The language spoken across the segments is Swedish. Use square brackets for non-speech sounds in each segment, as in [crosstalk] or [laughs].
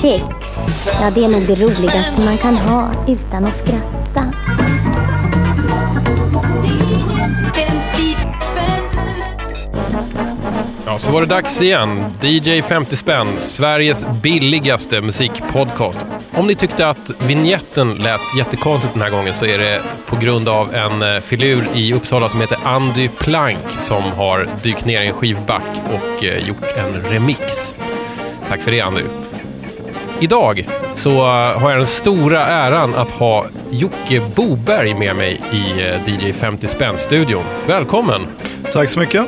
Sex, ja det är nog det roligaste man kan ha utan att skratta. Ja, så var det dags igen. DJ 50 spänn, Sveriges billigaste musikpodcast. Om ni tyckte att vignetten lät jättekonstigt den här gången så är det på grund av en eh, filur i Uppsala som heter Andy Plank som har dykt ner i en skivback och eh, gjort en remix. Tack för det Andy. Idag så eh, har jag den stora äran att ha Jocke Boberg med mig i eh, DJ 50 spänn-studion. Välkommen! Tack så mycket.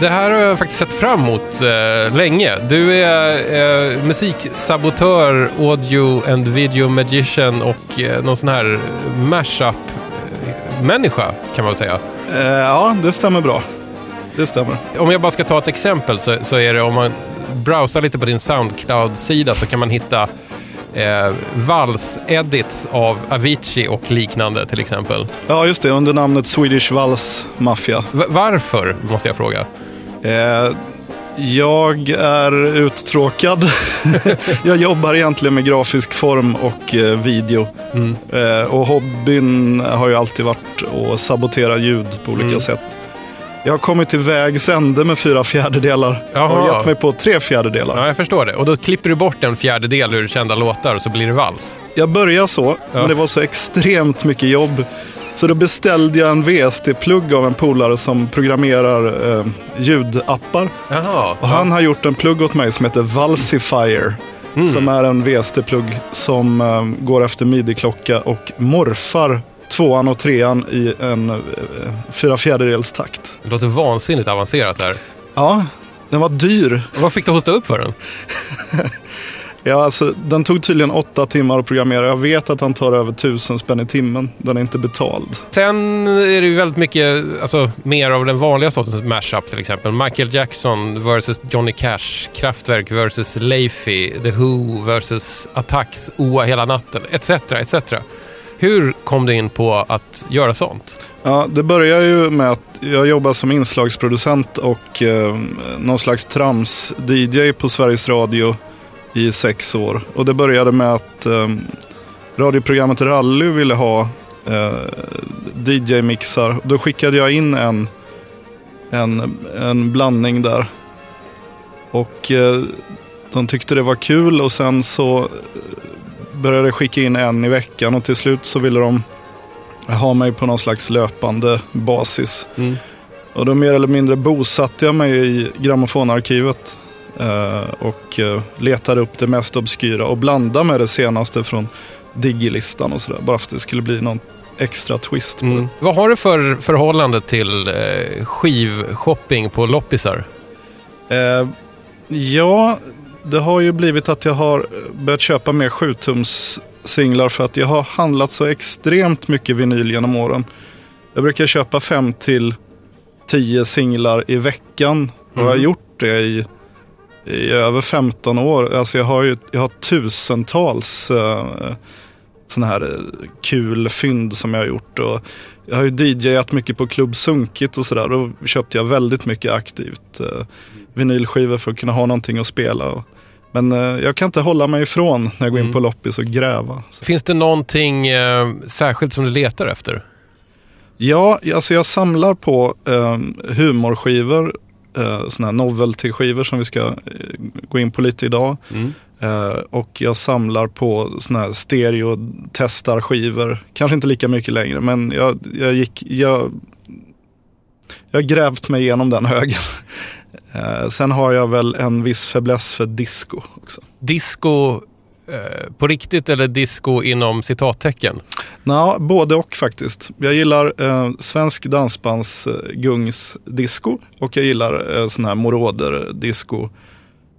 Det här har jag faktiskt sett fram emot eh, länge. Du är eh, musiksabotör, audio and video magician och eh, någon sån här mashup-människa kan man väl säga. Eh, ja, det stämmer bra. Det stämmer. Om jag bara ska ta ett exempel så, så är det om man browsar lite på din Soundcloud-sida så kan man hitta eh, vals-edits av Avicii och liknande till exempel. Ja, just det. Under namnet Swedish Vals Mafia. V- varför, måste jag fråga? Eh, jag är uttråkad. [laughs] jag jobbar egentligen med grafisk form och eh, video. Mm. Eh, och hobbyn har ju alltid varit att sabotera ljud på olika Mm. sätt. Jag har kommit till vägs ände med fyra fjärdedelar. Jag har Jaha. gett mig på tre fjärdedelar. Ja, jag förstår det. Och då klipper du bort en fjärdedel ur kända låtar och så blir det vals. Jag började så, Ja. men det var så extremt mycket jobb. Så då beställde jag en VST-plugg av en polare som programmerar eh, ljudappar. Jaha. Och han har gjort en plugg åt mig som heter Valsifier. Mm. Som är en VST-plugg som eh, går efter midi-klocka och morfar tvåan och trean i en eh, fyra fjärdedels takt. Det låter vansinnigt avancerat där. Ja, den var dyr. Vad fick du hosta upp för den? [laughs] Ja, alltså, den tog tydligen åtta timmar att programmera. Jag vet att han tar över tusen spänn i timmen. Den är inte betald. Sen är det ju väldigt mycket, alltså mer av den vanliga sortens mashup till exempel. Michael Jackson versus Johnny Cash, Kraftwerk versus Leify, The Who versus Attacks, Oa hela natten, etc. etc. Hur kom du in på att göra sånt? Ja, det börjar ju med att jag jobbar som inslagsproducent och eh, någon slags trams-DJ på Sveriges Radio i sex år. Och det började med att eh, radioprogrammet Rally ville ha eh, DJ-mixar. Då skickade jag in en, en, en blandning där. Och eh, de tyckte det var kul och sen så började skicka in en i veckan och till slut så ville de ha mig på någon slags löpande basis. Mm. Och då mer eller mindre bosatte jag mig i grammofonarkivet eh, och eh, letade upp det mest obskyra och blandade med det senaste från Digilistan och sådär. Bara för att det skulle bli någon extra twist på Mm. Vad har du för förhållande till eh, skivshopping på loppisar? det. Eh, ja, det har ju blivit att jag har börjat köpa mer 7-tums singlar för att jag har handlat så extremt mycket vinyl genom åren. Jag brukar köpa 5 till 10 singlar i veckan och jag har Mm. gjort det i, i över 15 år. Alltså jag har ju jag har tusentals uh, sådana här eh, kul fynd som jag har gjort. Och jag har ju DJat mycket på Klubb Sunkigt och sådär. Då köpte jag väldigt mycket aktivt uh, vinylskivor för att kunna ha någonting att spela. Och, men eh, jag kan inte hålla mig ifrån när jag går in Mm. på loppis och gräva. Finns det någonting eh, särskilt som du letar efter? Ja, alltså jag samlar på eh, humorskivor, eh, sådana här novelty-skivor som vi ska eh, gå in på lite idag. Mm. Eh, och jag samlar på sådana här stereo-testarskivor. Kanske inte lika mycket längre, men jag, jag gick, jag, jag grävt mig igenom den högen. [laughs] Eh, sen har jag väl en viss fäbless för disco också. Disco eh, på riktigt eller disco inom citattecken? Nå, både och faktiskt. Jag gillar eh, svensk dansbands eh, och jag gillar eh, sån här moroder disco.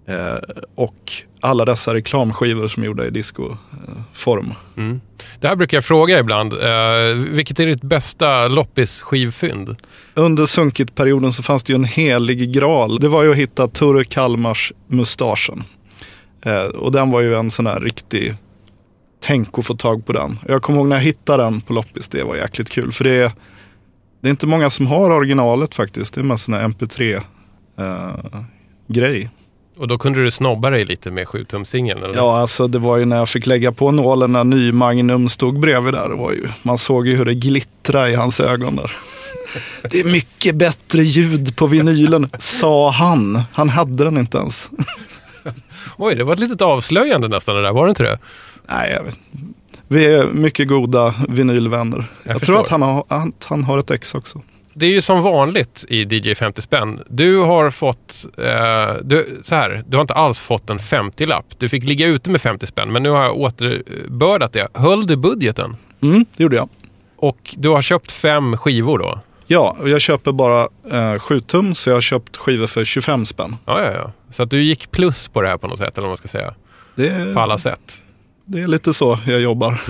Eh, och alla dessa reklamskivor som är gjorda i discoform. Mm. Det här brukar jag fråga ibland. Eh, vilket är ditt bästa loppisskivfynd? Under sunkit-perioden så fanns det ju en helig graal. Det var ju att hitta Turre Kalmars Mustaschen. Eh, och den var ju en sån här riktig tänk att få tag på den. Jag kommer ihåg när jag hittade den på loppis, det var jäkligt kul. För det är, det är inte många som har originalet faktiskt. Det är mest sån här mp3-grej. Och då kunde du snobba dig lite med 7-tumsingeln? eller? Ja, alltså det var ju när jag fick lägga på nålen när ny Magnum stod bredvid där. Det var ju, man såg ju hur det glittrade i hans ögon där. [laughs] Det är mycket bättre ljud på vinylen, sa han. Han hade den inte ens. [laughs] Oj, det var ett litet avslöjande nästan det där, var det inte det? Nej, jag vet. Vi är mycket goda vinylvänner. Jag, förstår. tror att han har, att han har ett ex också. Det är ju som vanligt i DJ 50 spänn. Du har fått, eh, du, så här, du har inte alls fått en 50-lapp. Du fick ligga ute med 50 spänn, men nu har jag återbördat det. Höll du budgeten? Mm, det gjorde jag. Och du har köpt fem skivor då? Ja, och jag köper bara eh, 7 tum så jag har köpt skivor för 25 spänn. Ja, ja, ja. Så att du gick plus på det här på något sätt, eller vad man ska säga. Är, På alla sätt. det är lite så jag jobbar.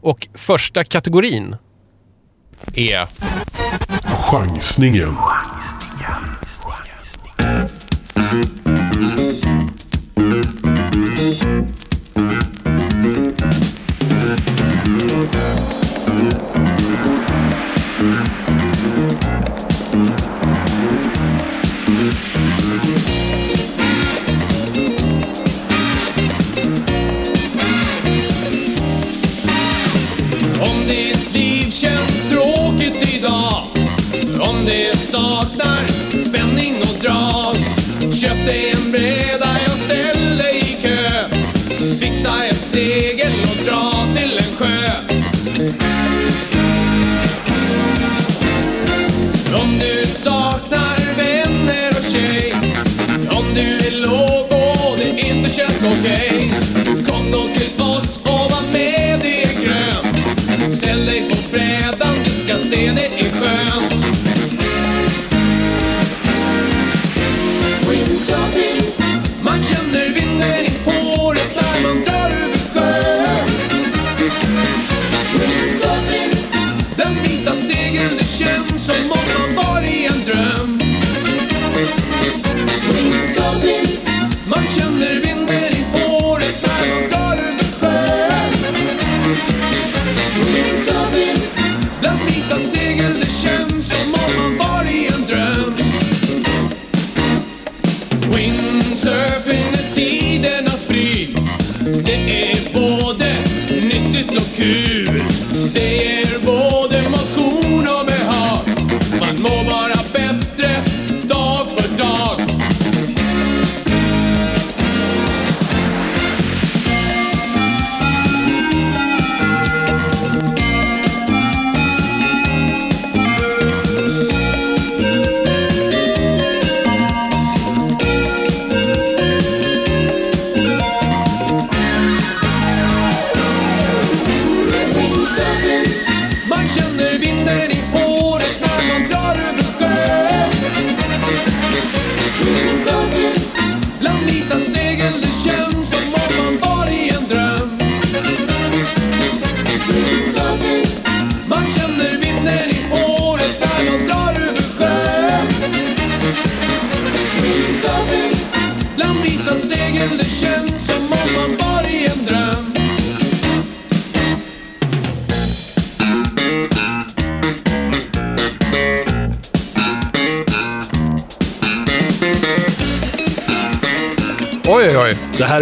Och första kategorin är... Chansningen. Om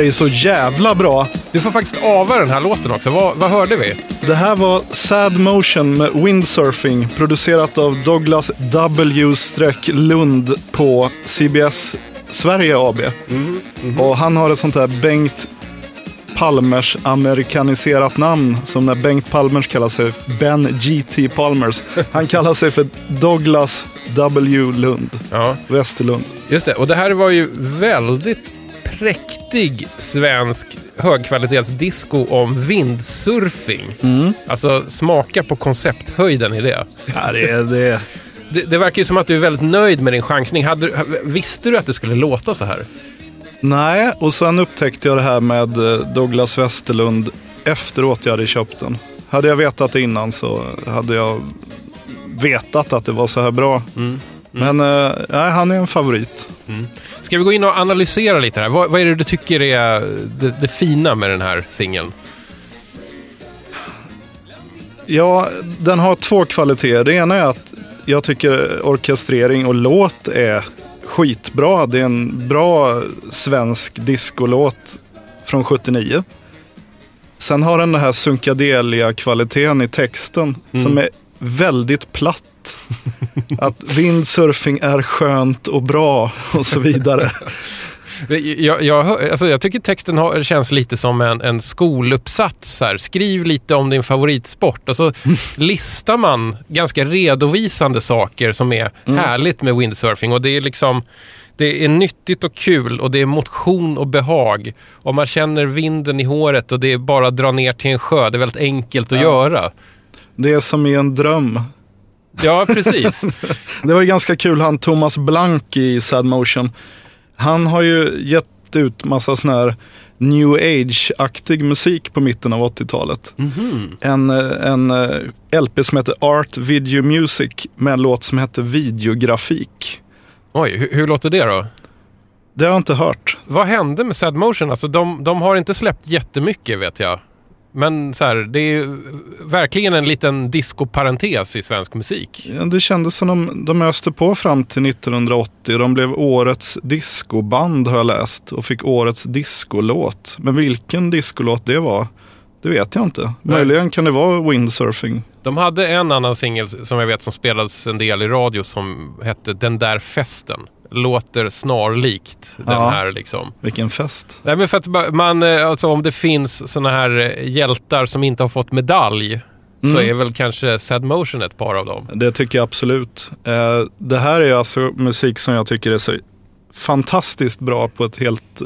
är så jävla bra. Du får faktiskt ava den här låten också. Vad, vad hörde vi? Det här var Sad Motion med Windsurfing, producerat av Douglas W. Lund på CBS Sverige AB. Och han har ett sånt här Bengt Palmers amerikaniserat namn, som när Bengt Palmers kallar sig Ben G.T. Palmers. [laughs] Han kallar sig för Douglas W. Lund, Ja, Västerlund. just det. Och det här var ju väldigt präktig svensk högkvalitetsdisco om vindsurfing. Alltså smaka på koncepthöjden i det. Ja, det, är- det, det. Det verkar ju som att du är väldigt nöjd med din chansning. Hade, visste du att det skulle låta så här? Nej, och sen upptäckte jag det här med eh, Douglas Westerlund efteråt jag hade köpt den. Hade jag vetat det innan så hade jag vetat att det var så här bra. Men eh, han är en favorit. Ska vi gå in och analysera lite här? Vad, vad är det du tycker är det, det fina med den här singeln? Ja, den har två kvaliteter. Det ena är att jag tycker orkestrering och låt är skitbra. Det är en bra svensk discolåt från 79. Sen har den den här sunkadelia-kvaliteten i texten som är väldigt platt. Att windsurfing är skönt och bra och så vidare. Jag, jag, alltså jag tycker texten har, känns lite som en, en skoluppsats. Här. Skriv lite om din favoritsport och så listar man ganska redovisande saker som är härligt med windsurfing. Och det är liksom det är nyttigt och kul och det är motion och behag. Och man känner vinden i håret och det är bara att dra ner till en sjö. Det är väldigt enkelt att göra. Det är som i en dröm. Ja, precis. [laughs] Det var ju ganska kul, han Thomas Blank i Sad Motion. Han har ju gett ut massa sån här new age-aktig musik på mitten av 80-talet. En, eh, en eh, LP som heter Art Video Music med en låt som heter Videografik. Oj, hur, hur låter det då? Det har jag inte hört. Vad hände med Sad Motion? Alltså de, de har inte släppt jättemycket vet jag. Men så här, det är ju verkligen en liten discoparentes i svensk musik. Ja, Det kändes som de, de öste på fram till 1980. De blev årets discoband har jag läst och fick årets discolåt. Men vilken discolåt det var, det vet jag inte. Möjligen kan det vara windsurfing. De hade en annan singel som jag vet som spelades en del i radio som hette Den där festen. Låter snarlikt den Ja. här liksom. Vilken fest. Nej men för att man, eh, alltså om det finns såna här eh, hjältar som inte har fått medalj så är väl kanske Sad Motion ett par av dem. Det tycker jag absolut. Eh, det här är alltså musik som jag tycker är så fantastiskt bra på ett helt...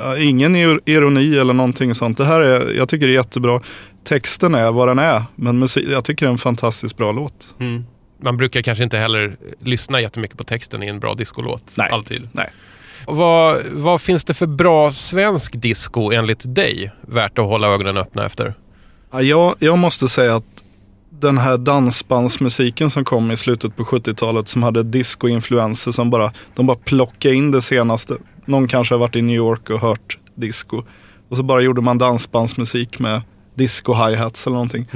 Eh, ingen ir- ironi eller någonting sånt. Det här är, jag tycker det är jättebra. Texten är vad den är, men musik, jag tycker det är en fantastiskt bra låt. Mm. Man brukar kanske inte heller lyssna jättemycket på texten i en bra discolåt. Nej. Alltid. Nej. Vad, vad finns det för bra svensk disco enligt dig värt att hålla ögonen öppna efter? Ja, jag, jag måste säga att den här dansbandsmusiken som kom i slutet på 70-talet som hade disco-influenser som bara, de bara plockade in det senaste. Någon kanske har varit i New York och hört disco. Och så bara gjorde man dansbandsmusik med disco hi-hats eller någonting.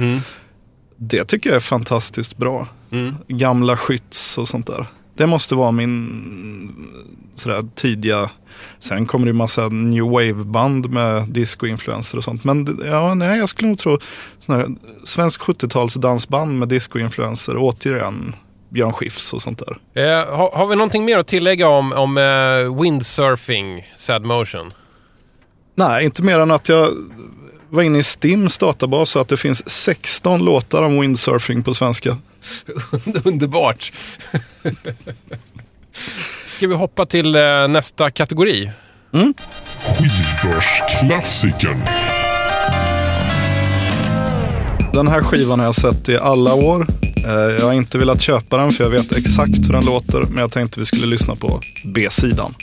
Det tycker jag är fantastiskt bra. Gamla skytts och sånt där. Det måste vara min sådär tidiga, sen kommer det ju massa new wave-band med disco-influenser och sånt. Men ja, nej, jag skulle nog tro sån här svensk 70-tals dansband med disco-influenser. Återigen Björn Skifs och sånt där. Eh, har, har vi någonting mer att tillägga om, om eh, windsurfing, sad motion? Nej, inte mer än att jag var inne i Stims databas och att det finns 16 låtar om windsurfing på svenska. [laughs] Underbart. Ska vi hoppa till eh, nästa kategori? Skivbörsklassikern. Den här skivan har jag sett i alla år. Eh, Jag har inte velat köpa den för jag vet exakt hur den låter. Men jag tänkte vi skulle lyssna på B-sidan.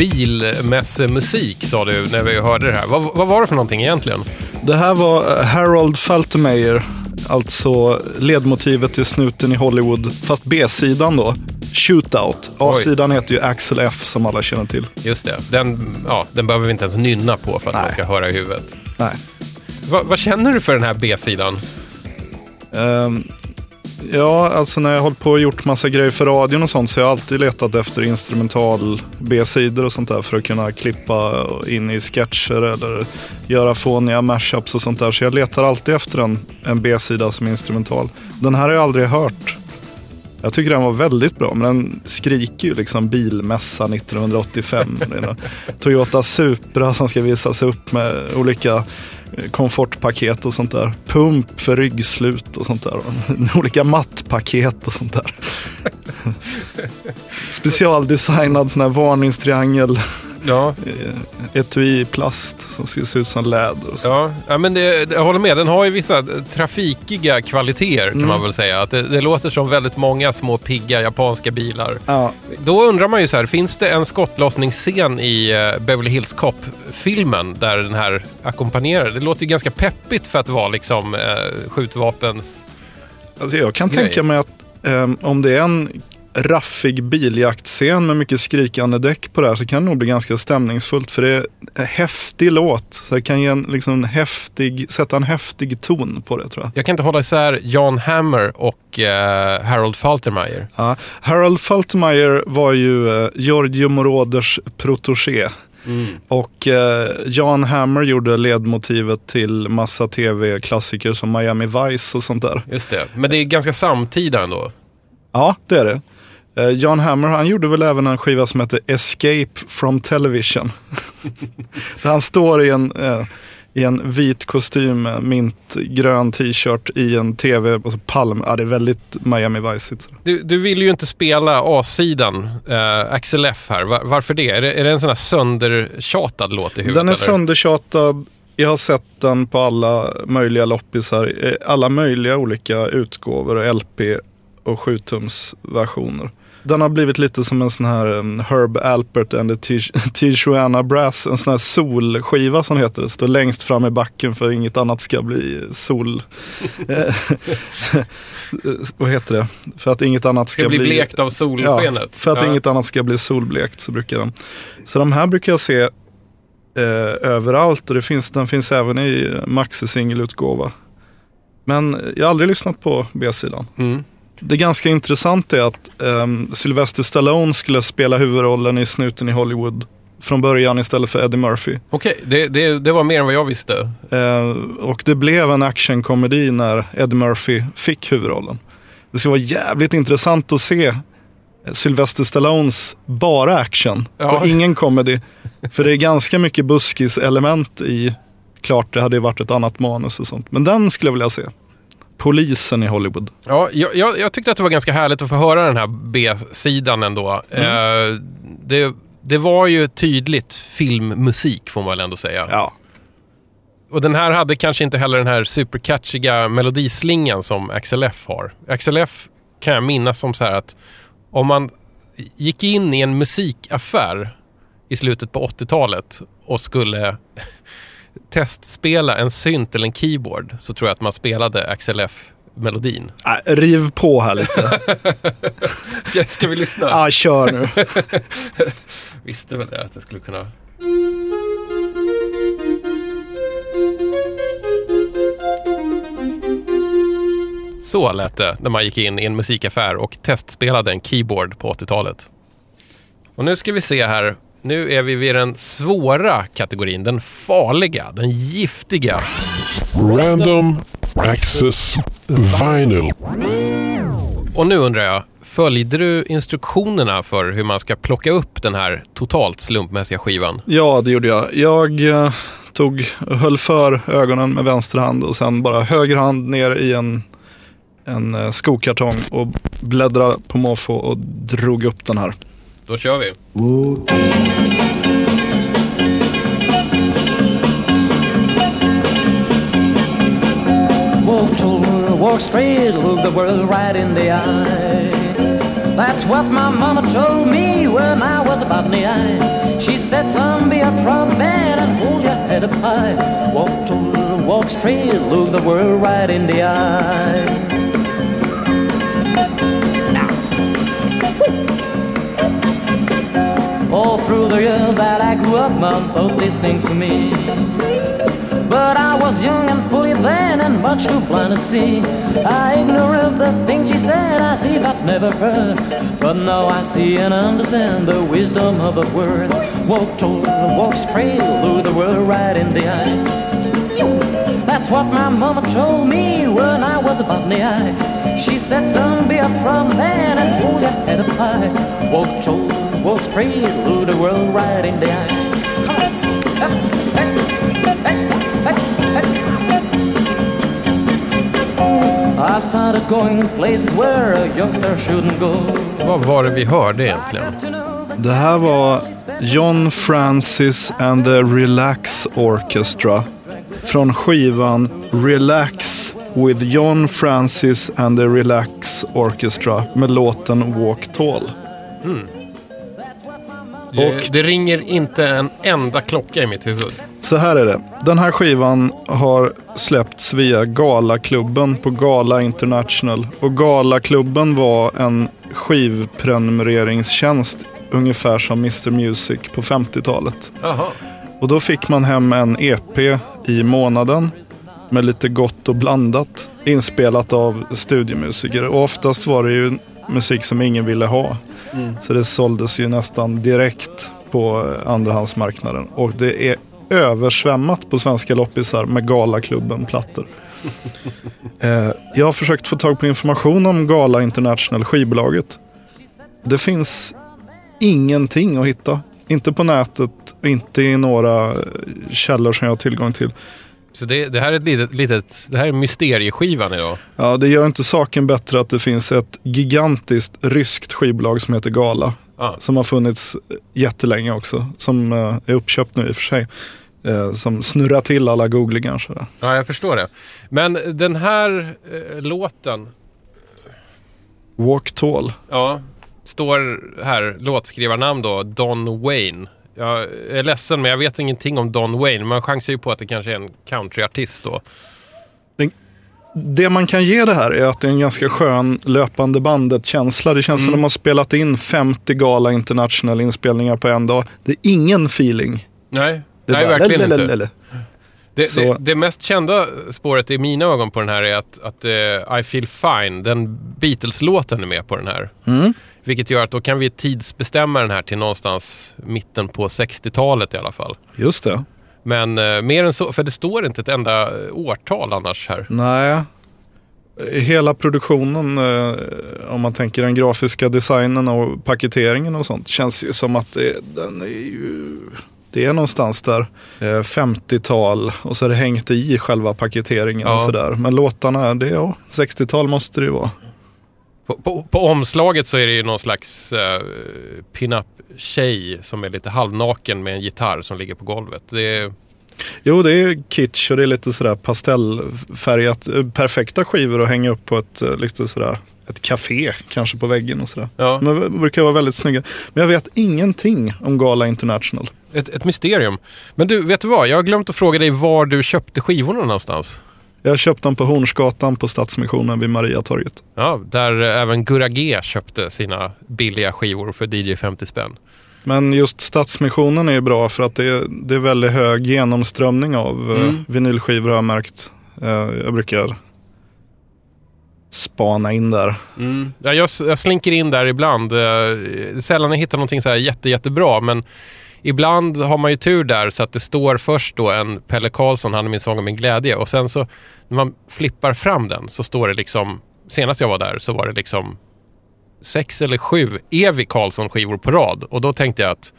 Bilmässemusik sa du när vi hörde det här. Vad, vad var det för någonting egentligen? Det här var eh, Harold Faltermeyer. Alltså ledmotivet till snuten i Hollywood. Fast B-sidan då. Shootout. A-sidan heter ju Axel F som alla känner till. Just det, den, ja, den behöver vi inte ens nynna på för att man Nej. ska höra i huvudet. Nej. Va, vad känner du för den här B-sidan? Ehm, ja, alltså när jag hållit på och gjort massa grejer för radion och sånt så har jag alltid letat efter instrumental B-sidor och sånt där för att kunna klippa in i sketcher eller göra fåniga mashups och sånt där. Så jag letar alltid efter en, en B-sida som är instrumental. Den här har jag aldrig hört. Jag tycker den var väldigt bra, men den skriker ju liksom bilmässa 1985. [laughs] Det är någon Toyota Supra som ska visas upp med olika komfortpaket och sånt där. Pump för ryggslut och sånt där. [laughs] Olika mattpaket och sånt där. [laughs] Specialdesignad sån här varningstriangel. Ja, eh, Etui i plast som skulle se ut som läder. ja. ja men det, jag håller med. Den har ju vissa trafikiga kvaliteter kan man väl säga. Att det, det låter som väldigt många små pigga japanska bilar. Ja, Då undrar man ju så här, finns det en skottlossningsscen i eh, Beverly Hills Cop-filmen där den här ackompanjerar? Det låter ju ganska peppigt för att vara liksom eh, skjutvapens... Alltså jag kan Grej. tänka mig att ehm, om det är en raffig biljaktscen med mycket skrikande däck på det här så kan det nog bli ganska stämningsfullt för det är en häftig låt. Så det kan ge en, liksom, en häftig, sätta en häftig ton på det tror jag. Jag kan inte hålla isär Jan Hammer och eh, Harold Faltermeyer. Ja. Harold Faltermeyer var ju eh, Giorgio Moroders protégé. Och eh, Jan Hammer gjorde ledmotivet till massa tv-klassiker som Miami Vice och sånt där. Just det. Men det är ganska samtida ändå. Ja, det är det. Eh, John Hammer han gjorde väl även en skiva som heter Escape from Television. Där [laughs] han står i en, eh, i en vit kostym, med mintgrön t-shirt i en tv, och så palm. Ja, det är väldigt Miami Vice. Du, du vill ju inte spela A-sidan, eh, Axel F här. Va- varför det? Är, det? är det en sån här söndertjatad låt i huvudet? Den är eller? söndertjatad. Jag har sett den på alla möjliga loppisar. eh, Alla möjliga olika utgåvor, LP och 7-tums-versioner. Den har blivit lite som en sån här um, Herb Alpert and the [laughs] Tijuana Brass. En sån här solskiva som heter. Står längst fram i backen för inget annat ska bli sol... Eh, [laughs] Vad heter det? För att inget annat ska, Ska bli blekt av solskenet. Ja, för att Ja. inget annat ska bli solblekt så brukar den. Så de här brukar jag se eh, överallt och det finns, den finns även i maxi-singelutgåva. Men jag har aldrig lyssnat på B-sidan. Mm. Det ganska intressant är att um, Sylvester Stallone skulle spela huvudrollen i Snuten i Hollywood från början istället för Eddie Murphy. Okej, det, det, det var mer än vad jag visste. Eh, och det blev en actionkomedi när Eddie Murphy fick huvudrollen. Det ska vara jävligt intressant att se Sylvester Stallones bara action Ja. och ingen comedy. För det är ganska mycket buskis-element i, klart det hade ju varit ett annat manus och sånt. Men den skulle jag vilja se. Polisen i Hollywood. Ja, jag, jag, jag tyckte att det var ganska härligt att få höra den här B-sidan ändå. Mm. Eh, det, det var ju tydligt filmmusik får man väl ändå säga. Ja, Och den här hade kanske inte heller den här supercatchiga melodislingan som Axel F har. Axel F kan jag minnas som så här att om man gick in i en musikaffär i slutet på 80-talet och skulle testspela en synt eller en keyboard så tror jag att man spelade Axel F-melodin. Nej, riv på här lite. [laughs] Ska, ska vi lyssna? Ja, kör nu. [laughs] Visste väl det att det skulle kunna... Så lät det när man gick in i en musikaffär och testspelade en keyboard på 80-talet. Och nu ska vi se här. Nu är vi vid den svåra kategorin, den farliga, den giftiga. Random Access Vinyl. Och nu undrar jag, följde du instruktionerna för hur man ska plocka upp den här totalt slumpmässiga skivan? Ja, det gjorde jag. Jag eh, tog, höll för ögonen med vänster hand och sen bara höger hand ner i en, en eh, skokartong och bläddrade på måfå och drog upp den här. Då kör vi. Walk tall, walk straight, look the world right in the eye. That's what my mama told me when I was about eye. She said, son, be a proud man and hold your head up high. Walk tall, walk straight, look the world right in the eye. All through the years that I grew up, mom told these things to me. But I was young and fully then and much too blind to see. I ignored the things she said as if I'd never heard. But now I see and understand the wisdom of the words. Walk tall, walk straight, look the world right in the eye. That's what my mama told me when I was about the eye. She said, son, be a proud man and hold your head up high. Walk short, walk straight, the world right in the eye. I started going places where a youngster shouldn't go. Vad var det vi hörde egentligen? Det här var John Francis and the Relax Orchestra från skivan Relax with John Francis and the Relax Orchestra med låten Walk Tall. Det, det ringer inte en enda klocka i mitt huvud. Så här är det. Den här skivan har släppts via Galaklubben på Gala International. Och Galaklubben var en skivprenumreringstjänst ungefär som Mr Music på 50-talet. Jaha. Och då fick man hem en EP i månaden med lite gott och blandat. Inspelat av studiomusiker. Och oftast var det ju musik som ingen ville ha. Så det såldes ju nästan direkt på andrahandsmarknaden. Och det är översvämmat på svenska loppisar med Galaklubben-plattor. [laughs] eh, jag har försökt få tag på information om Gala International, skivbolaget. Det finns ingenting att hitta. Inte på nätet, inte i några källor som jag har tillgång till. Så det, det här är ett litet, litet, det här är mysterieskivan idag. Ja, det gör inte saken bättre att det finns ett gigantiskt ryskt skivbolag som heter Gala. Ja. Som har funnits jättelänge också. Som eh, är uppköpt nu i och för sig. Eh, som snurrar till alla googlingar. Sådär. Ja, jag förstår det. Men den här eh, låten, Walk Tall. ja, står här, låtskrivarnamn då, Don Wayne. Jag är ledsen men jag vet ingenting om Don Wayne. Man chansar ju på att det kanske är en countryartist då. Det man kan ge det här är att det är en ganska skön löpande bandet-känsla. Det känns som att de har spelat in 50 Gala International inspelningar på en dag. Det är ingen feeling. Nej, Det är nej verkligen inte. lelelelele. Det, det, det mest kända spåret i mina ögon på den här är att, att eh, I feel fine, den Beatles-låten är med på den här. Mm. Vilket gör att då kan vi tidsbestämma den här till någonstans mitten på 60-talet i alla fall. Just det. Men eh, mer än så, för det står inte ett enda eh, årtal annars här. Nej. Hela produktionen, eh, om man tänker den grafiska designen och paketeringen och sånt, känns ju som att det, den är ju... Det är någonstans där eh, 50-tal och så är det hängt i själva paketeringen Ja. och sådär. Men låtarna, det är ja, 60-tal måste det ju vara. På, på, på omslaget så är det ju någon slags eh, pin-up tjej som är lite halvnaken med en gitarr som ligger på golvet. Det är, Jo, det är kitsch och det är lite sådär pastellfärgat. eh, Perfekta skivor att hänga upp på ett, eh, lite sådär, ett café kanske på väggen och sådär. ja, Men de brukar vara väldigt snygga. Men jag vet ingenting om Gala International. ett, ett mysterium. Men du, vet du vad? Jag har glömt att fråga dig var du köpte skivorna någonstans. Jag köpte dem på Hornsgatan på Stadsmissionen vid Mariatorget. Ja, där även Gurra G köpte sina billiga skivor för DJ 50 spänn. Men just Stadsmissionen är ju bra för att det är, det är väldigt hög genomströmning av eh, Mm. vinylskivor har jag märkt. Eh, jag brukar spana in där. Mm. Ja, jag, jag slinker in där ibland. Eh, sällan jag hittar någonting så här jätte, jättebra, men ibland har man ju tur där så att det står först då en Pelle Karlsson, han är min sång och min glädje. Och sen så när man flippar fram den så står det liksom, senast jag var där så var det liksom sex eller sju Evi Karlsson-skivor på rad. Och då tänkte jag att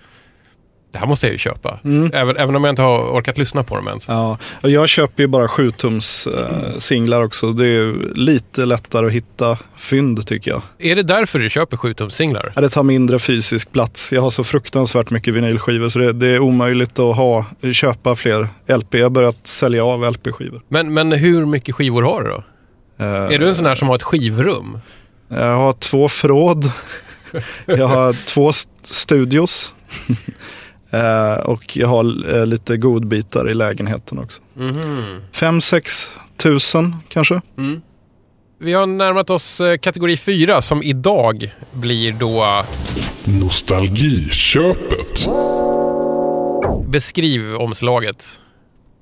det här måste jag ju köpa. Även, även om jag inte har orkat lyssna på dem än. Ja, jag köper ju bara 7-tums eh, singlar också. Det är ju lite lättare att hitta fynd tycker jag. Är det därför du köper 7-tums-singlar? Ja, Det tar mindre fysisk plats. Jag har så fruktansvärt mycket vinylskivor så det, det är omöjligt att ha, köpa fler LP. Jag har börjat sälja av LP-skivor. Men, men hur mycket skivor har du då? Eh, Är du en sån här som har ett skivrum? Jag har två förråd. [laughs] jag har två st- studios. Eh, och jag har eh, lite godbitar i lägenheten också. Mhm. Fem, sex tusen kanske. Vi har närmat oss eh, kategori 4 som idag blir då Nostalgiköpet. beskriv omslaget.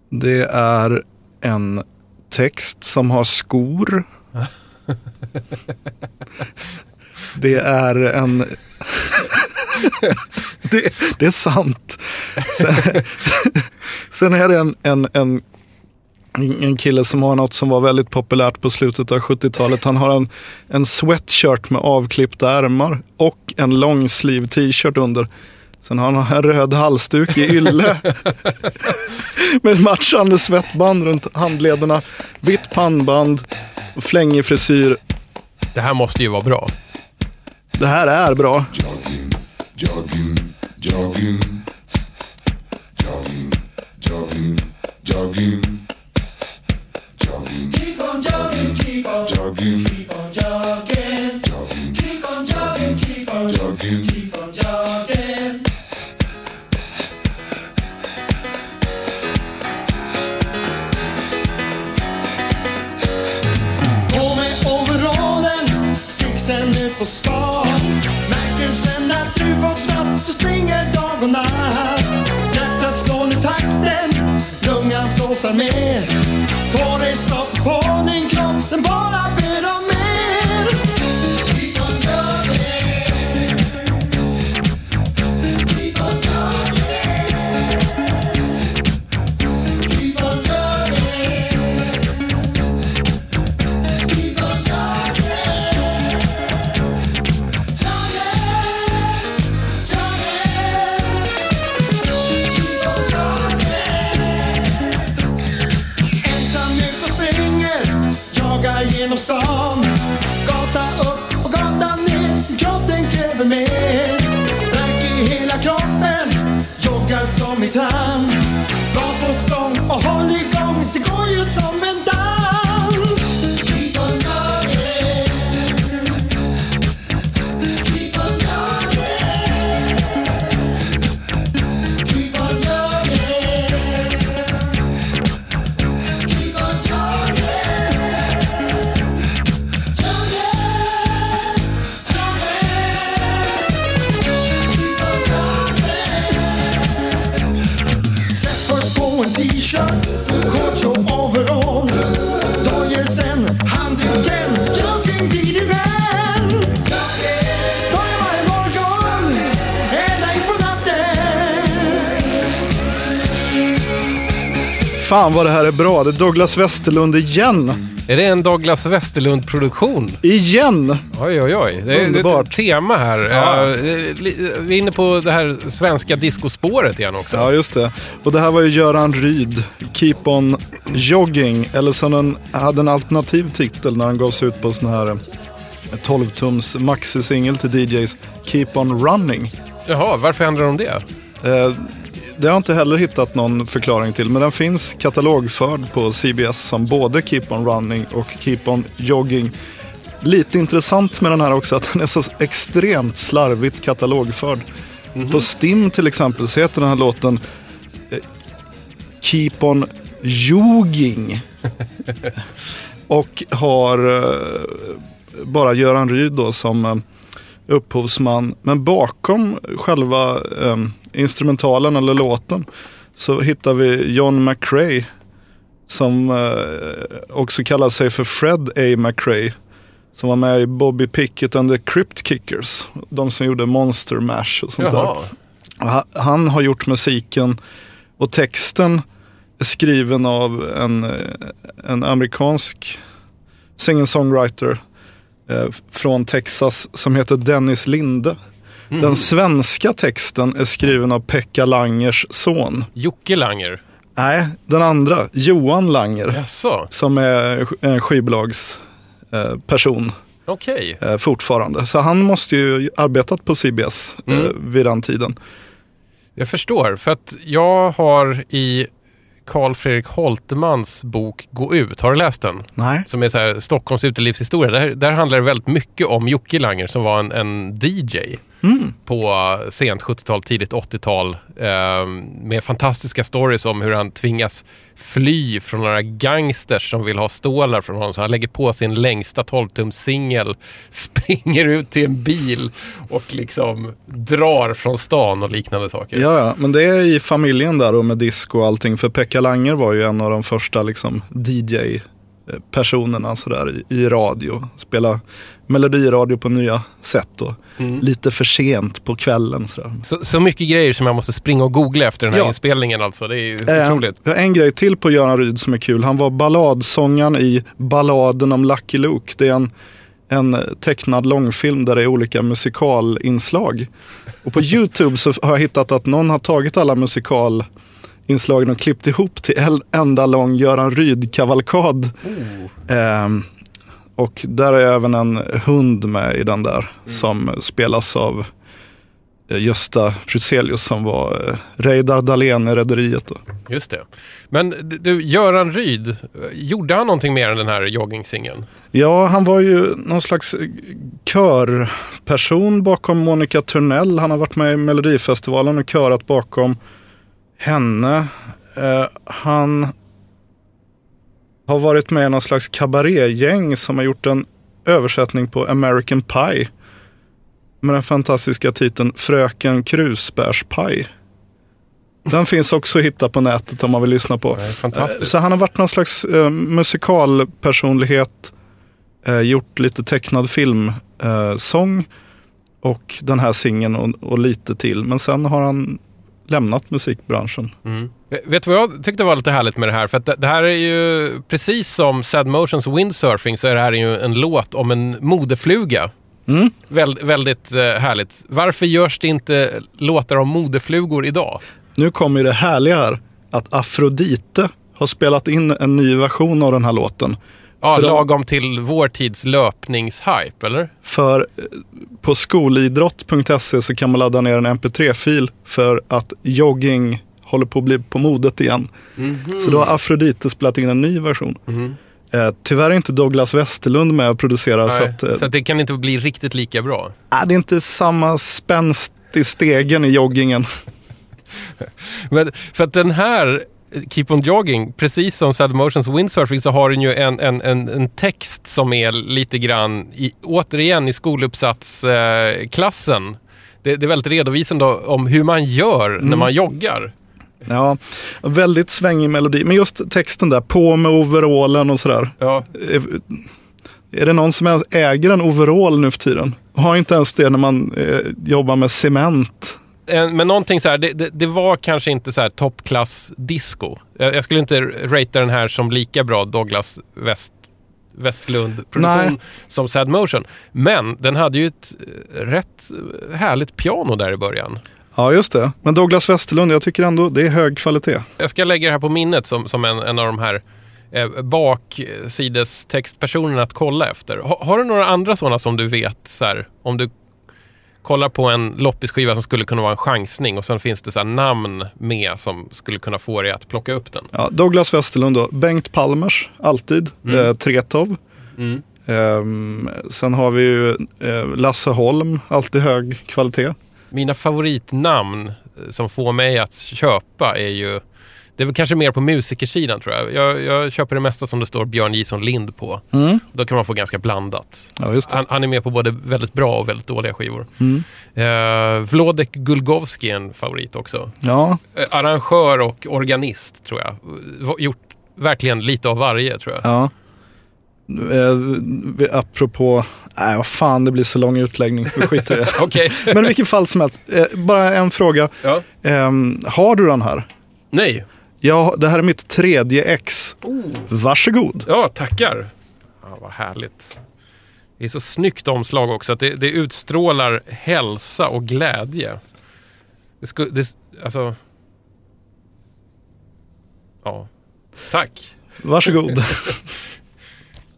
Det är en text som har skor. [laughs] Det är en... det, det är sant. Sen, sen är det en, en, en En kille som har något som var väldigt populärt på slutet av 70-talet. Han har en, en sweatshirt med avklippta ärmar och en lång sleeve t-shirt under. Sen har han en röd halsduk i ylle med matchande svettband runt handlederna, vitt pannband och flängig frisyr. Det här måste ju vara bra. Det här är bra. Jogging, jogging, jogging, jogging, jogging, jogging. Keep on jogging, keep on. Jogging, jogging, får du springer dag och natt. Hjärtat slår nu takten, lungan flåsar med. Får dig stopp på din kropp, den bara är bra. Det är Douglas Westerlund igen. Är det en Douglas Westerlund-produktion? Igen! Oj, oj, oj. Det är Underbart. ett tema här. Ja. Eh, Vi är inne på det här svenska discospåret igen också. Ja, just det. Och det här var ju Göran Ryd, Keep On Jogging. Eller som den hade en alternativ titel när han gav sig ut på sån här eh, 12-tums maxi-singel till DJs, Keep On Running. Jaha, varför ändrar de det? Eh, det har jag inte heller hittat någon förklaring till, men den finns katalogförd på CBS som både Keep On Running och Keep On Jogging. Lite intressant med den här också att den är så extremt slarvigt katalogförd. På Stim till exempel så heter den här låten eh, Keep On Jogging. [laughs] och har eh, bara Göran Ryd då som eh, upphovsman. Men bakom själva eh, instrumentalen eller låten så hittar vi John McRae som eh, också kallar sig för Fred A. McRae. Som var med i Bobby Pickett and the Crypt Kickers. De som gjorde Monster Mash och sånt där. Jaha. Ha- Han har gjort musiken och texten är skriven av en, eh, en amerikansk singer-songwriter från Texas som heter Dennis Linde. Den svenska texten är skriven av Pekka Langers son. Jocke Langer. Nej, den andra, Johan Langer, Jaså? som är en skivbolagsperson eh, Okej. eh, fortfarande. Så han måste ju arbetat på CBS eh, vid den tiden. Jag förstår, för att jag har i Carl Fredrik Holtemans bok Gå ut, har du läst den? Nej. Som är så här, Stockholms utelivshistoria. Där, där handlar det väldigt mycket om Jocke Langer som var en, en DJ på sent 70-tal, tidigt 80-tal. Eh, med fantastiska stories om hur han tvingas fly från några gangsters som vill ha stålar från honom. Så han lägger på sin längsta 12-tums singel, [laughs] springer ut till en bil och liksom drar från stan och liknande saker. Ja, ja, men det är i familjen där och med disco och allting. För Pekka Langer var ju en av de första liksom, DJ personerna sådär i, i radio. Spela melodiradio på nya sätt och Mm. lite för sent på kvällen. Sådär. Så, så mycket grejer som jag måste springa och googla efter den här Ja. inspelningen alltså. Det är ju Eh, otroligt. vi har en grej till på Göran Ryd som är kul. Han var balladsångaren i Balladen om Lucky Luke. Det är en, en tecknad långfilm där det är olika musikalinslag. Och på [laughs] YouTube så har jag hittat att någon har tagit alla musikalinslagen och klippt ihop till en enda lång Göran Ryd-kavalkad. Ehm, och där är även en hund med i den där som spelas av eh, Gösta Pruselius som var eh, Reidar Dahlén i Rederiet. Just det. Men du, Göran Ryd, gjorde han någonting mer än den här joggingsingeln? Ja, han var ju någon slags eh, körperson bakom Monica Törnell. Han har varit med i Melodifestivalen och körat bakom henne. Eh, han har varit med i någon slags kabarégäng som har gjort en översättning på American Pie. Med den fantastiska titeln Fröken Krusbärspaj. Den finns också att hitta på nätet om man vill lyssna på. Fantastiskt. Så han har varit någon slags eh, musikalpersonlighet, eh, gjort lite tecknad filmsång eh, och den här singeln och, och lite till. Men sen har han lämnat musikbranschen. Mm. Vet du vad jag tyckte var lite härligt med det här? För det, det här är ju, precis som Sad Motions Windsurfing, så är det här ju en låt om en modefluga. Mm. Väl, väldigt eh, härligt. Varför görs det inte låtar om modeflugor idag? Nu kommer ju det härliga här, att Afrodite har spelat in en ny version av den här låten. Ja, För de- lagom till vår tids löpningshype, eller? För eh, på skolidrott.se så kan man ladda ner en mp3-fil för att jogging håller på att bli på modet igen. Så då har Afrodite spelat in en ny version. Eh, tyvärr är inte Douglas Westerlund med och producerar. Så Nej, att, eh, så att det kan inte bli riktigt lika bra. äh, det är inte samma spänst i stegen i joggingen. [laughs] Men för att den här Keep on jogging, precis som Sad Motions Windsurfing så har den ju en, en, en, en text som är lite grann, i, återigen i skoluppsatsklassen. Eh, det, det är väldigt redovisande om hur man gör när man joggar. Ja, väldigt svängig melodi. Men just texten där, på med overallen och sådär. Ja. Är, är det någon som äger en overall nu för tiden? Har inte ens det när man eh, jobbar med cement. Men någonting så här, det, det, det var kanske inte så här toppklass disco. Jag, jag skulle inte ratea den här som lika bra Douglas West, Westlund-produktion som Sad Motion. Men den hade ju ett eh, rätt härligt piano där i början. Ja, just det. Men Douglas Westerlund, jag tycker ändå det är hög kvalitet. Jag ska lägga det här på minnet som, som en, en av de här eh, baksidestextpersonerna att kolla efter. Ha, har du några andra sådana som du vet, så här, om du kollar på en loppisskiva som skulle kunna vara en chansning och sen finns det så namn med som skulle kunna få dig att plocka upp den. Ja, Douglas Westerlund då. Bengt Palmers, alltid. Eh, Tretov. Mm. Ehm, sen har vi ju eh, Lasse Holm, alltid hög kvalitet. Mina favoritnamn eh, som får mig att köpa är ju det är väl kanske mer på musikersidan tror jag. jag. Jag köper det mesta som det står Björn Jison Lind på. Mm. Då kan man få ganska blandat. Ja. Han, han är med på både väldigt bra och väldigt dåliga skivor. Mm. Eh, Vlodek Gulgovski är en favorit också. Ja, Eh, arrangör och organist tror jag. Gjort verkligen lite av varje tror jag. ja. Eh, apropå, nej vad fan det blir så lång utläggning, vi skiter i det. [laughs] Okej. Men i vilket fall som helst, eh, bara en fråga. ja. Ehm, har du den här? Nej. Ja, det här är mitt tredje ex. Varsågod. Ja, tackar. Ja, vad härligt. Det är så snyggt omslag också. Att det, det utstrålar hälsa och glädje. Det skulle, det, alltså... Ja. Tack. Varsågod. [laughs]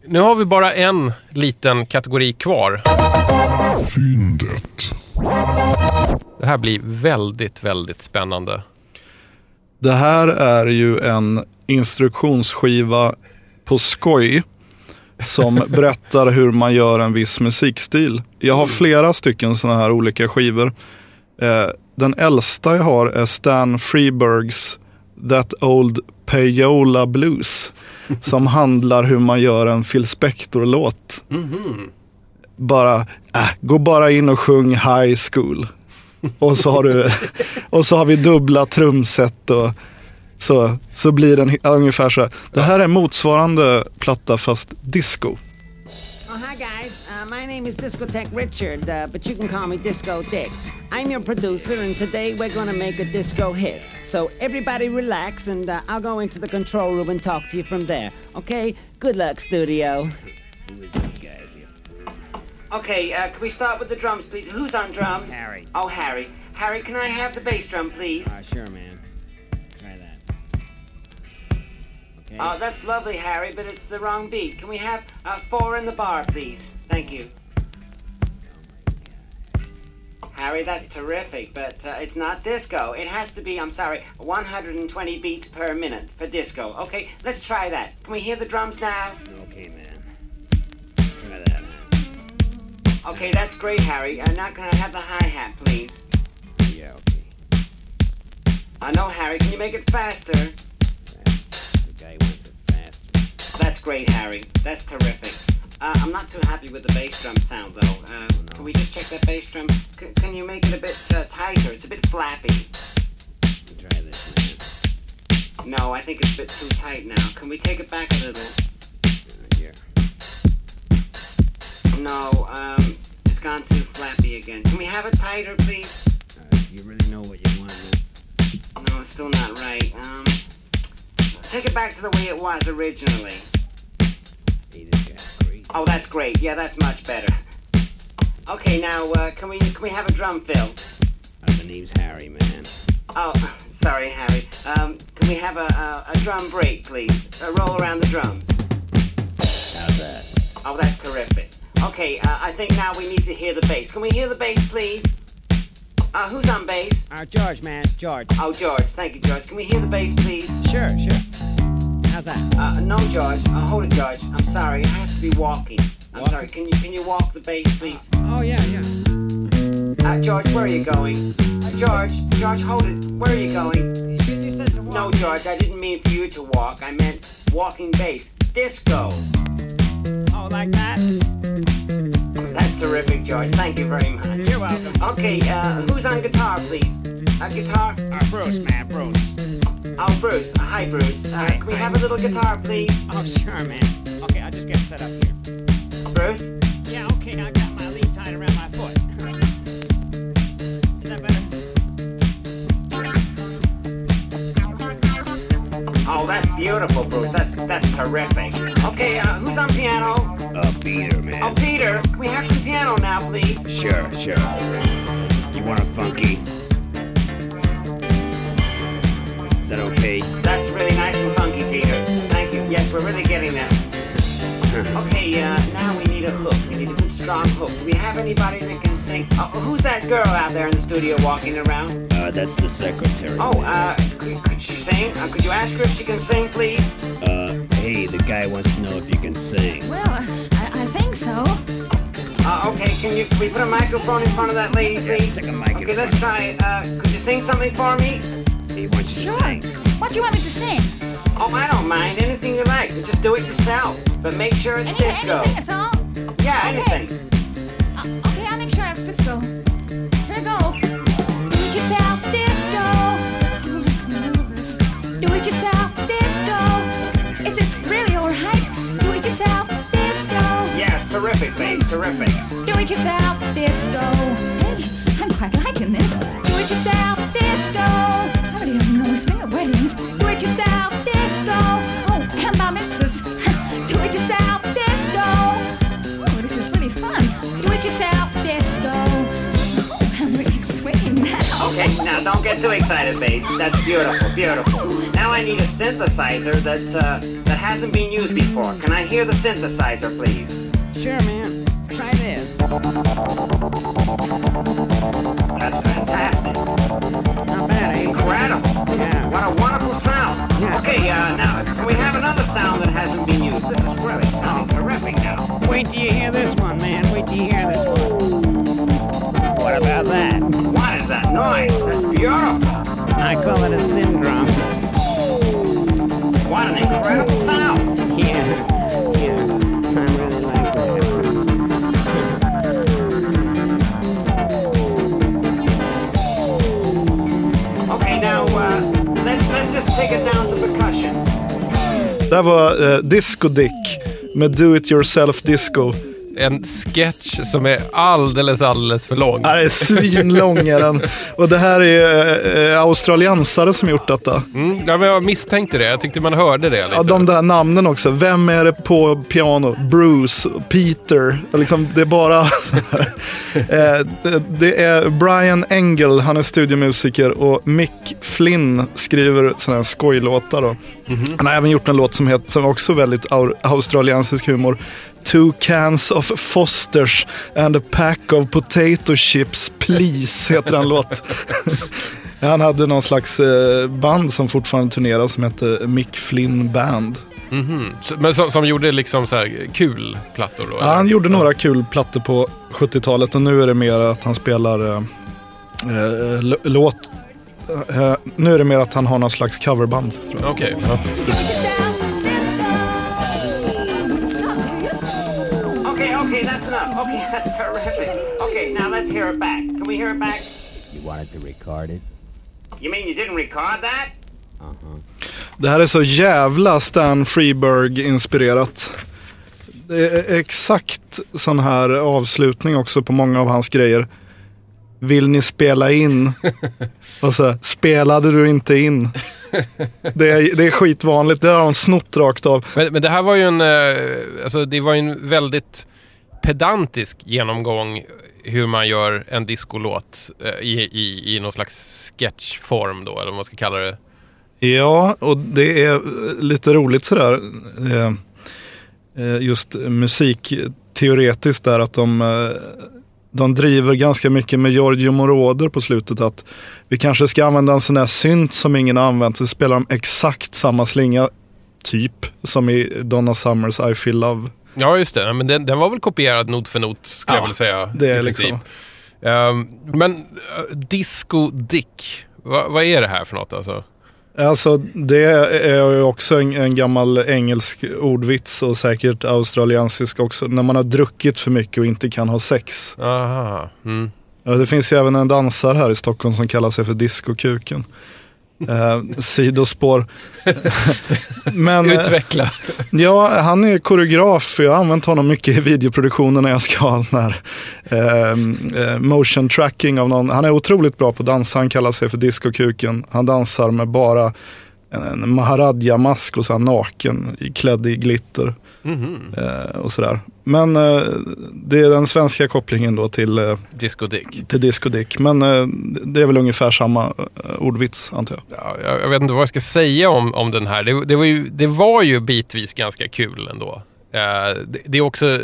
Nu har vi bara en liten kategori kvar. Fyndet. Det här blir väldigt, väldigt spännande. Det här är ju en instruktionsskiva på skoj som [laughs] berättar hur man gör en viss musikstil. Jag har flera stycken sådana här olika skivor. Eh, den äldsta jag har är Stan Freebergs That Old Payola Blues som [laughs] handlar hur man gör en Phil Spector-låt. Bara, äh, gå bara in och sjung High School. Och så har, du, och så har vi dubbla trumset och så, så blir den ungefär så här. Det här är motsvarande platta fast disco. Oh, hi guys. Uh, my name is Discotech Richard, uh, but you can call me Disco Dick. I'm your producer, and today we're gonna make a disco hit. So everybody relax, and uh, I'll go into the control room and talk to you from there. Okay? Good luck, studio. Okay, uh, can we start with the drums, please? Who's on drums? Harry. Oh, Harry. Harry, can I have the bass drum, please? Uh, sure, man. Try that. Okay. Oh, that's lovely, Harry, but it's the wrong beat. Can we have uh, four in the bar, please? Thank you. Harry, that's terrific, but uh, it's not disco. It has to be, I'm sorry, 120 beats per minute for disco. Okay, let's try that. Can we hear the drums now? Okay, that's great, Harry. Uh, now can I have the hi-hat, please? Yeah, okay. I know, Harry. Can you make it faster? The guy wants it faster. That's great, Harry. That's terrific. Uh, I'm not too happy with the bass drum sound, though. Uh, Can we just check that bass drum? C- can you make it a bit uh, tighter? It's a bit flappy. Try this, man. No, I think it's a bit too tight now. Can we take it back a little? Uh, yeah. No, um, it's gone too flappy again. Can we have it tighter, please? Uh, you really know what you want, man? No, it's still not right. Um, take it back to the way it was originally. Hey, this guy's crazy. Oh, that's great. Yeah, that's much better. Okay, now uh, can we can we have a drum fill? Uh, the name's Harry, man. Oh, sorry, Harry. Um, can we have a, a, a drum break, please? A roll around the drums. How's that? Oh, that's terrific. Okay, uh, I think now we need to hear the bass. Can we hear the bass, please? Uh, who's on bass? Uh, George, man. George. Oh, George. Thank you, George. Can we hear the bass, please? Sure, sure. How's that? Uh, no, George. Uh, hold it, George. I'm sorry. I have to be walking. I'm Walking? sorry. Can you can you walk the bass, please? Oh, yeah, yeah. Uh, George, where are you going? Uh, George, George, hold it. Where are you going? You, you said to walk. No, George. I didn't mean for you to walk. I meant walking bass. Disco. George. Thank you very much. You're welcome. Okay, uh, who's on guitar, please? A guitar? Uh, Bruce, man, Bruce. Oh, Bruce. Uh, hi, Bruce. Uh, Hi, can we hi. have a little guitar, please? Oh, sure, man. Okay, I'll just get set up here. Bruce? Yeah, okay, I got my lead tied around my foot. Is that better? Oh, that's beautiful, Bruce. That's that's terrific. Okay, uh, who's on piano? Uh, Peter, Oh, man. Peter. Can we have some piano now, please? Sure, sure. You want a funky? Is that okay? That's really nice and funky, Peter. Thank you. Yes, we're really getting there. [laughs] Okay, uh, now we need a hook. We need a good, strong hook. Do we have anybody that can sing? Oh, who's that girl out there in the studio walking around? Uh, that's the secretary. Oh, uh, could, could sing? Uh, could you ask her if she can sing, please? Uh, hey, the guy wants to know if you can sing. Well, I, I think so. Uh, okay, can you, we put a microphone in front of that lady, please? Stick a mic Okay, let's try. Uh, could you sing something for me? He wants you to Sure. sing. What do you want me to sing? Oh, I don't mind. Anything you like. Just do it yourself. But make sure it's Any, disco. anything at all? Yeah, Okay. anything. Uh, okay, I'll make sure it's disco. Here we go. Yes, terrific. Do it yourself, disco. Hey, I'm quite liking this. Do it yourself, disco. I already have no thing at weddings. Do it yourself, disco. Oh, and bar mitzvahs. [laughs] Do it yourself, disco. Oh, this is really fun. Do it yourself, disco. Oh, I'm really swinging now. Okay, now don't get too excited, babe. That's beautiful, beautiful. Now I need a synthesizer that uh, that hasn't been used before. Can I hear the synthesizer, please? Sure, man. Try this. That's fantastic. Not bad, eh? Incredible. Yeah. What a wonderful sound. Yeah. Okay, uh, now can we have another sound that hasn't been used? This is really sounding terrific now. Wait till you hear this one, man. Wait till you hear this one. What about that? What is that noise? That's beautiful. I call it a syndrome. What an incredible sound. Det här var eh, Disco Dick med Do It Yourself Disco. En sketch som är alldeles, alldeles för lång. Ja, det är svinlång är den. Och det här är eh, australiensare som gjort detta. Mm, ja, men jag misstänkte det. Jag tyckte man hörde det lite. Ja, de där namnen också. Vem är det på piano? Bruce, Peter. Liksom, det är bara. [laughs] Eh, det- är Brian Engel, han är studiomusiker och Mick Flynn skriver sådana här skojlåtar. Då. Han har även gjort en låt som, heter, som också väldigt au- australiensisk humor. Two cans of Fosters and a pack of potato chips please heter en låt. [laughs] Han hade någon slags eh, band som fortfarande turnerar som hette Mick Flynn Band. Mhm. Så- Men som, som gjorde liksom så här kul plattor då? Ja, eller? han gjorde några kul plattor på 70-talet och nu är det mer att han spelar eh, eh, l- låt. Eh, nu är det mer att han har någon slags coverband. Okej. ja. Okay, now let's hear it back. Can we hear it back? You wanted to record it? You mean you didn't record that? Det här är så jävla Stan Freeberg-inspirerat. Det är exakt sån här avslutning också på många av hans grejer. Vill ni spela in? [laughs] Och så, spelade du inte in? Det är, det är skitvanligt, det har de snott rakt av. Men, men det här var ju en, eh, alltså det var en väldigt pedantisk genomgång hur man gör en discolåt eh, i, i, i någon slags sketchform då, eller vad man ska kalla det. Ja, och det är lite roligt sådär. Eh, eh, just musikteoretiskt där att de, de driver ganska mycket med Giorgio Moroder på slutet. Att vi kanske ska använda en sån här synt som ingen har använt. Så spelar de exakt samma slinga, typ, som i Donna Summers I Feel Love. Ja, just det. Men den, den var väl kopierad not för not, skulle jag Ja, väl säga. det är liksom-. Ehm, men uh, Disco Dick, Va, vad är det här för något alltså? Alltså det är ju också en, en gammal engelsk ordvits och säkert australiensisk också. När man har druckit för mycket och inte kan ha sex. Aha. Mm. Ja, det finns ju även en dansare här i Stockholm som kallar sig för Discokuken. Eh, sidospår. [laughs] Men, eh, Utveckla. ja, han är koreograf. för Jag har använt honom mycket i videoproduktionen när jag ska ha den här eh, eh, motion tracking av någon. Han är otroligt bra på att dansa. Han kallar sig för Discokuken. Han dansar med bara en, maharadja-mask och så naken, klädd i glitter. Mhm. Eh, och sådär. Men eh, det är den svenska kopplingen då till eh, Disco Dick. till Disco Dick. Men eh, det är väl ungefär samma ordvits antar jag. Ja, jag, vet inte vad jag ska säga om, om den här. Det, det, var ju, det var ju bitvis ganska kul ändå. Det, det är också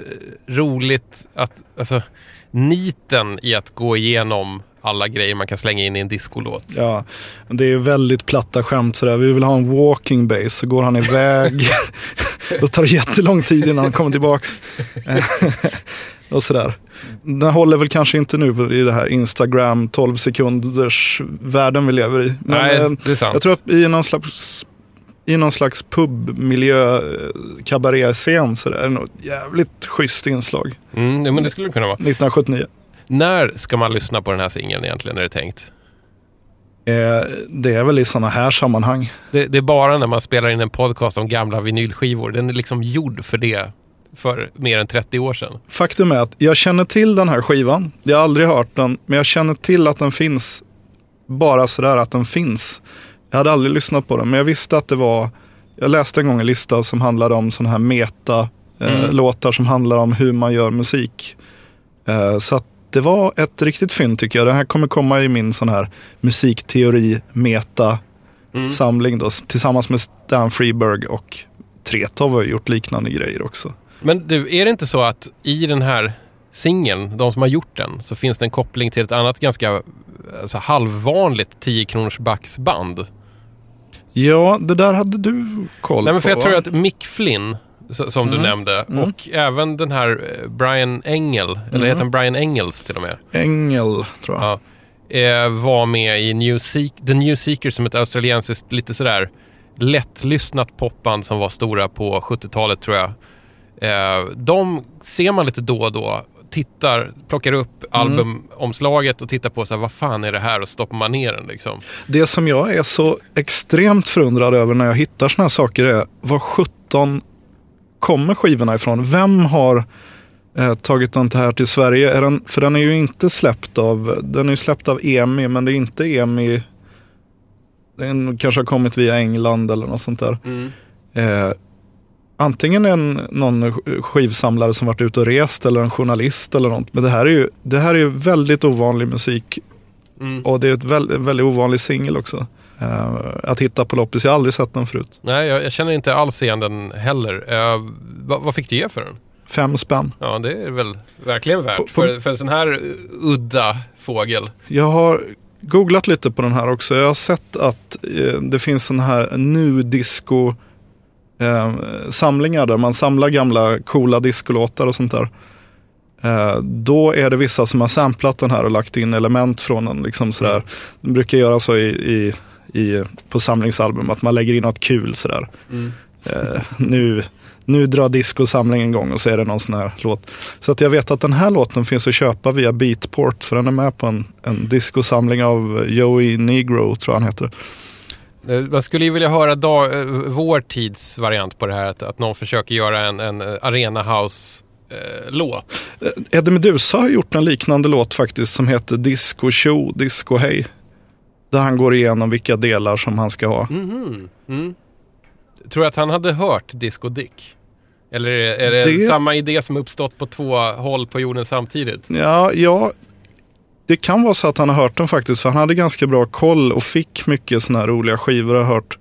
roligt att, alltså, niten i att gå igenom alla grejer man kan slänga in i en discolåt. Ja, det är väldigt platta skämt sådär. Vi vill ha en walking base, så går han iväg. [laughs] Då tar det jättelång tid innan han kommer tillbaks. [laughs] och sådär. Den håller väl kanske inte nu i det här Instagram 12 sekunders världen vi lever i. Men Nej, eh, det är sant. jag tror att i någon slags i någon slags pubmiljö, eh, kabaretscen så där, något jävligt schysst inslag. Mm, ja, men det skulle det kunna vara. 1979. När ska man lyssna på den här singeln egentligen, är det tänkt? Eh, det är väl i sådana här sammanhang. Det, det är bara när man spelar in en podcast om gamla vinylskivor. Den är liksom gjord för det för mer än 30 år sedan. Faktum är att jag känner till den här skivan. Jag har aldrig hört den, men jag känner till att den finns. Bara sådär att den finns. Jag hade aldrig lyssnat på den, men jag visste att det var... Jag läste en gång en lista som handlade om sådana här meta eh, Mm. som handlar om hur man gör musik. Eh, så att det var ett riktigt fynd tycker jag. Det här kommer komma i min sån här musikteori meta Mm. då, tillsammans med Stan Freeberg och Tretow har gjort liknande grejer också. Men du, är det inte så att i den här singeln, de som har gjort den, så finns det en koppling till ett annat ganska alltså, halvvanligt 10 kronors backsband? Ja, det där hade du koll Nej, men för på. jag tror att Mick Flynn, som du Mm. nämnde, Mm. och även den här eh, Brian Engel, eller Mm. heter han Brian Engels till och med? Engel, tror jag. Ja. Eh, var med i New Seek- The New Seekers som ett australiensiskt, lite sådär lättlyssnat popband som var stora på 70-talet tror jag. Eh, de ser man lite då och då. Tittar, plockar upp Mm. albumomslaget och tittar på så här, vad fan är det här och stoppar man ner den liksom. Det som jag är så extremt förundrad över när jag hittar såna här saker är vad 17 sjutton kommer skivorna ifrån? Vem har eh, tagit den här till Sverige? Är den, för den är ju inte släppt av, den är släppt av EMI, men det är inte EMI. Den kanske har kommit via England eller något sånt där. Mm. Eh, antingen en, någon skivsamlare som varit ute och rest eller en journalist eller något. Men det här är ju, det här är väldigt ovanlig musik. Mm. Och det är ett väl, en väldigt ovanlig singel också. Eh, att hitta på loppis, jag har aldrig sett den förut. Nej, jag, jag känner inte alls igen den heller. Eh, vad, vad fick du ge för den? Fem spänn. Ja, det är väl verkligen värt På- på- för, för en sån här udda fågel. Jag har googlat lite på den här också. Jag har sett att eh, det finns sån här nu disco eh, samlingar där man samlar gamla coola discolåtar och sånt där. Eh, då är det vissa som har samplat den här och lagt in element från den. Liksom sådär. De brukar göra så i, i, i, på samlingsalbum att man lägger in något kul sådär. Mm. Eh, nu, nu drar discosamlingen igång och så är det någon sån här låt. Så att jag vet att den här låten finns att köpa via Beatport för den är med på en, en discosamling av Joey Negro tror jag han heter. Eh, Man skulle ju vilja höra dag, eh, vår tids variant på det här. Att, att någon försöker göra en, en eh, arena house-låt. Eh, Eddie Meduza har gjort en liknande låt faktiskt som heter Disco Show, Disco Hey. Där han går igenom vilka delar som han ska ha. Mhm. Mm. Tror du att han hade hört Disco Dick? Eller är det, Det- samma idé som uppstått på två håll på jorden samtidigt? Ja, ja, det kan vara så att han har hört den faktiskt. För han hade ganska bra koll och fick mycket sådana här roliga skivor jag hört.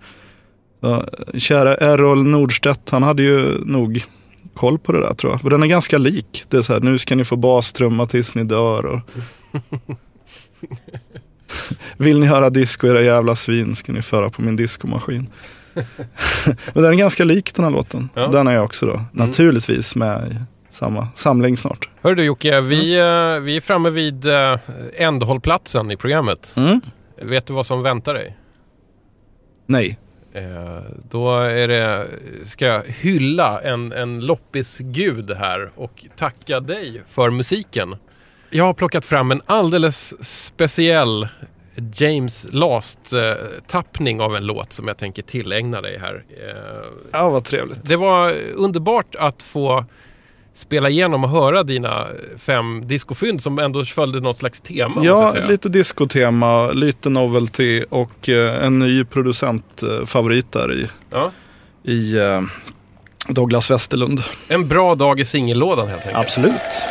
Ja, kära Errol Nordstedt, han hade ju nog koll på det där tror jag. Och den är ganska lik. Det är så här, nu ska ni få bastrumma tills ni dör. Och... [laughs] [laughs] Vill ni höra disco era jävla svin ska ni föra på min diskomaskin. [laughs] Men den är ganska lik den här låten. Ja. Den är jag också då. Naturligtvis med i samma samling snart. Hör du Jocke, vi, eh, vi är framme vid eh, ändhållplatsen i programmet. Mm. Vet du vad som väntar dig? Nej. Eh, då är det, ska jag hylla en, en loppisgud här och tacka dig för musiken. Jag har plockat fram en alldeles speciell James Last-tappning av en låt som jag tänker tillägna dig här. Ja, vad trevligt. det var underbart att få spela igenom och höra dina fem discofynd som ändå följde något slags tema. Ja, lite discotema, lite novelty och eh, en ny producentfavorit där i, Ja. i eh, Douglas Westerlund. En bra dag i singellådan helt enkelt. Absolut.